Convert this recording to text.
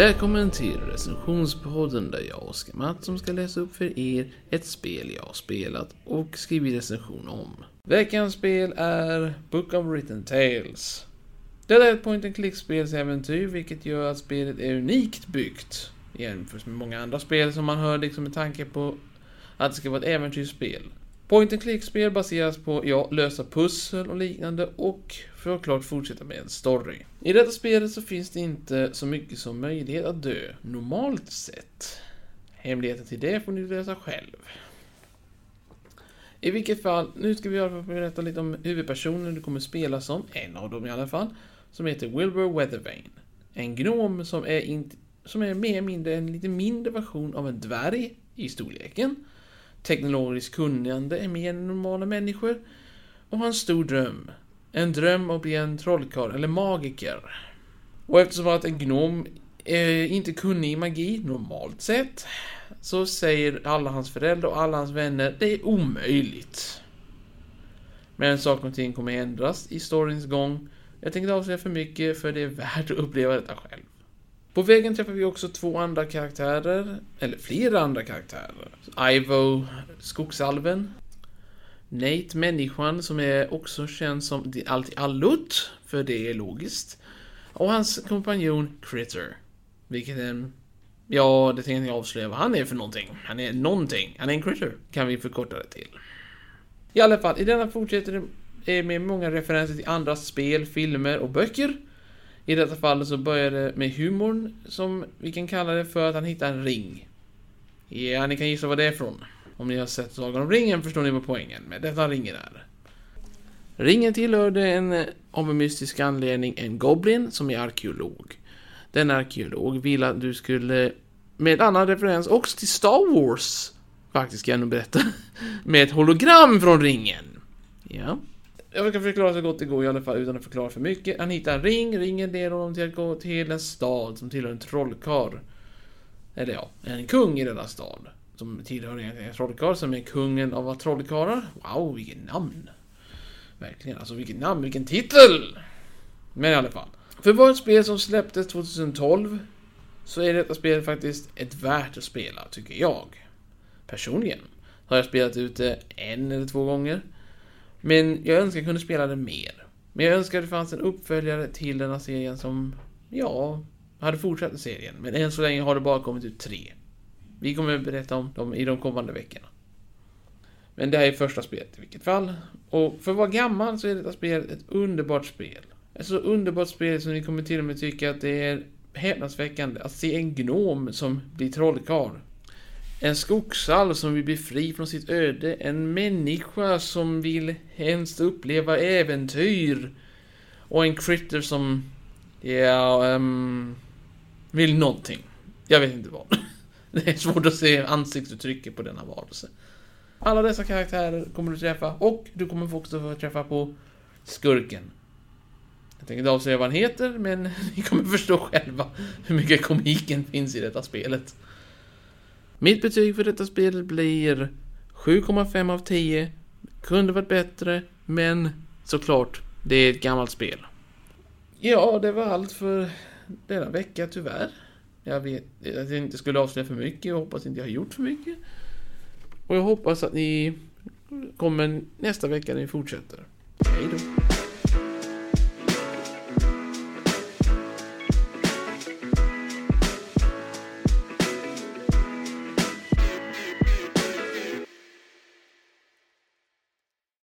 Välkommen till recensionspodden där jag, Oskar Mattsson, ska läsa upp för er ett spel jag har spelat och skrivit recension om. Veckans spel är Book of Written Tales. Det är ett point and click-spelsäventyr, vilket gör att spelet är unikt byggt jämfört med många andra spel som man hör liksom med tanke på att det ska vara ett äventyrsspel. Point and click-spel baseras på, ja, lösa pussel och liknande och för att klart fortsätta med en story. I detta spelet så finns det inte så mycket som möjlighet att dö, normalt sett. Hemligheten till det får ni lösa själv. I vilket fall, nu ska vi berätta lite om huvudpersonen du kommer spela som, en av dem i alla fall, som heter Wilbur Weathervane. En gnom som är, in, som är mer eller mindre en lite mindre version av en dvärg i storleken. Teknologiskt kunnande är mer än normala människor. Och har en stor dröm. En dröm att bli en trollkarl eller magiker. Och eftersom att en gnom är inte kunnig i magi normalt sett så säger alla hans föräldrar och alla hans vänner det är omöjligt. Men saker och ting kommer ändras i storyns gång. Jag tänker inte avslöja för mycket för det är värt att uppleva detta själv. På vägen träffar vi också två andra karaktärer, eller flera andra karaktärer. Ivo, skogsalven. Nate, människan, som är också känd som allt i allut, för det är logiskt. Och hans kompanjon Critter. Vilket är en... Ja, det tänkte jag avslöja vad han är för någonting. Han är någonting. Han är en critter, kan vi förkorta det till. I alla fall, i denna fortsätter det med många referenser till andra spel, filmer och böcker. I detta fall så börjar det med humorn, som vi kan kalla det för att han hittar en ring. Ja, ni kan gissa vad det är från. Om ni har sett Sagan om ringen förstår ni vad poängen med detta ringen är. Ringen tillhörde en, av en mystisk anledning, en Goblin som är arkeolog. Den arkeolog vill att du skulle, med annan referens också till Star Wars, faktiskt kan jag nog berätta, med ett hologram från ringen. Ja. Jag ska förklara så gott det går i alla fall utan att förklara för mycket. Han hittar en ring, ringen leder honom till att gå till en stad som tillhör en trollkarl. Eller ja, en kung i denna stad. Som tillhör en trollkarl som är kungen av trollkarlar. Wow, vilket namn! Verkligen, alltså vilket namn, vilken titel! Men i alla fall. För vårt ett spel som släpptes 2012 så är detta spel faktiskt ett värt att spela, tycker jag. Personligen har jag spelat ut det en eller två gånger. Men jag önskar jag kunde spela den mer. Men jag önskar att det fanns en uppföljare till den här serien som, ja, hade fortsatt serien. Men än så länge har det bara kommit ut tre. Vi kommer att berätta om dem i de kommande veckorna. Men det här är första spelet i vilket fall. Och för att vara gammal så är detta spel ett underbart spel. Ett så underbart spel som ni kommer till och med tycka att det är häpnadsväckande att se en gnom som blir trollkarl. En skogsalv som vill bli fri från sitt öde. En människa som vill helst uppleva äventyr. Och en critter som, ja, um, vill någonting. Jag vet inte vad. Det är svårt att se ansiktsuttrycket på denna varelse. Alla dessa karaktärer kommer du träffa och du kommer också få träffa på skurken. Jag tänker inte avslöja vad han heter, men ni kommer förstå själva hur mycket komiken finns i detta spelet. Mitt betyg för detta spel blir 7,5 av 10. Kunde varit bättre, men såklart, det är ett gammalt spel. Ja, det var allt för denna vecka tyvärr. Jag vet att jag inte skulle avslöja för mycket. Jag hoppas inte jag har gjort för mycket. Och jag hoppas att ni kommer nästa vecka när vi fortsätter. Hej då.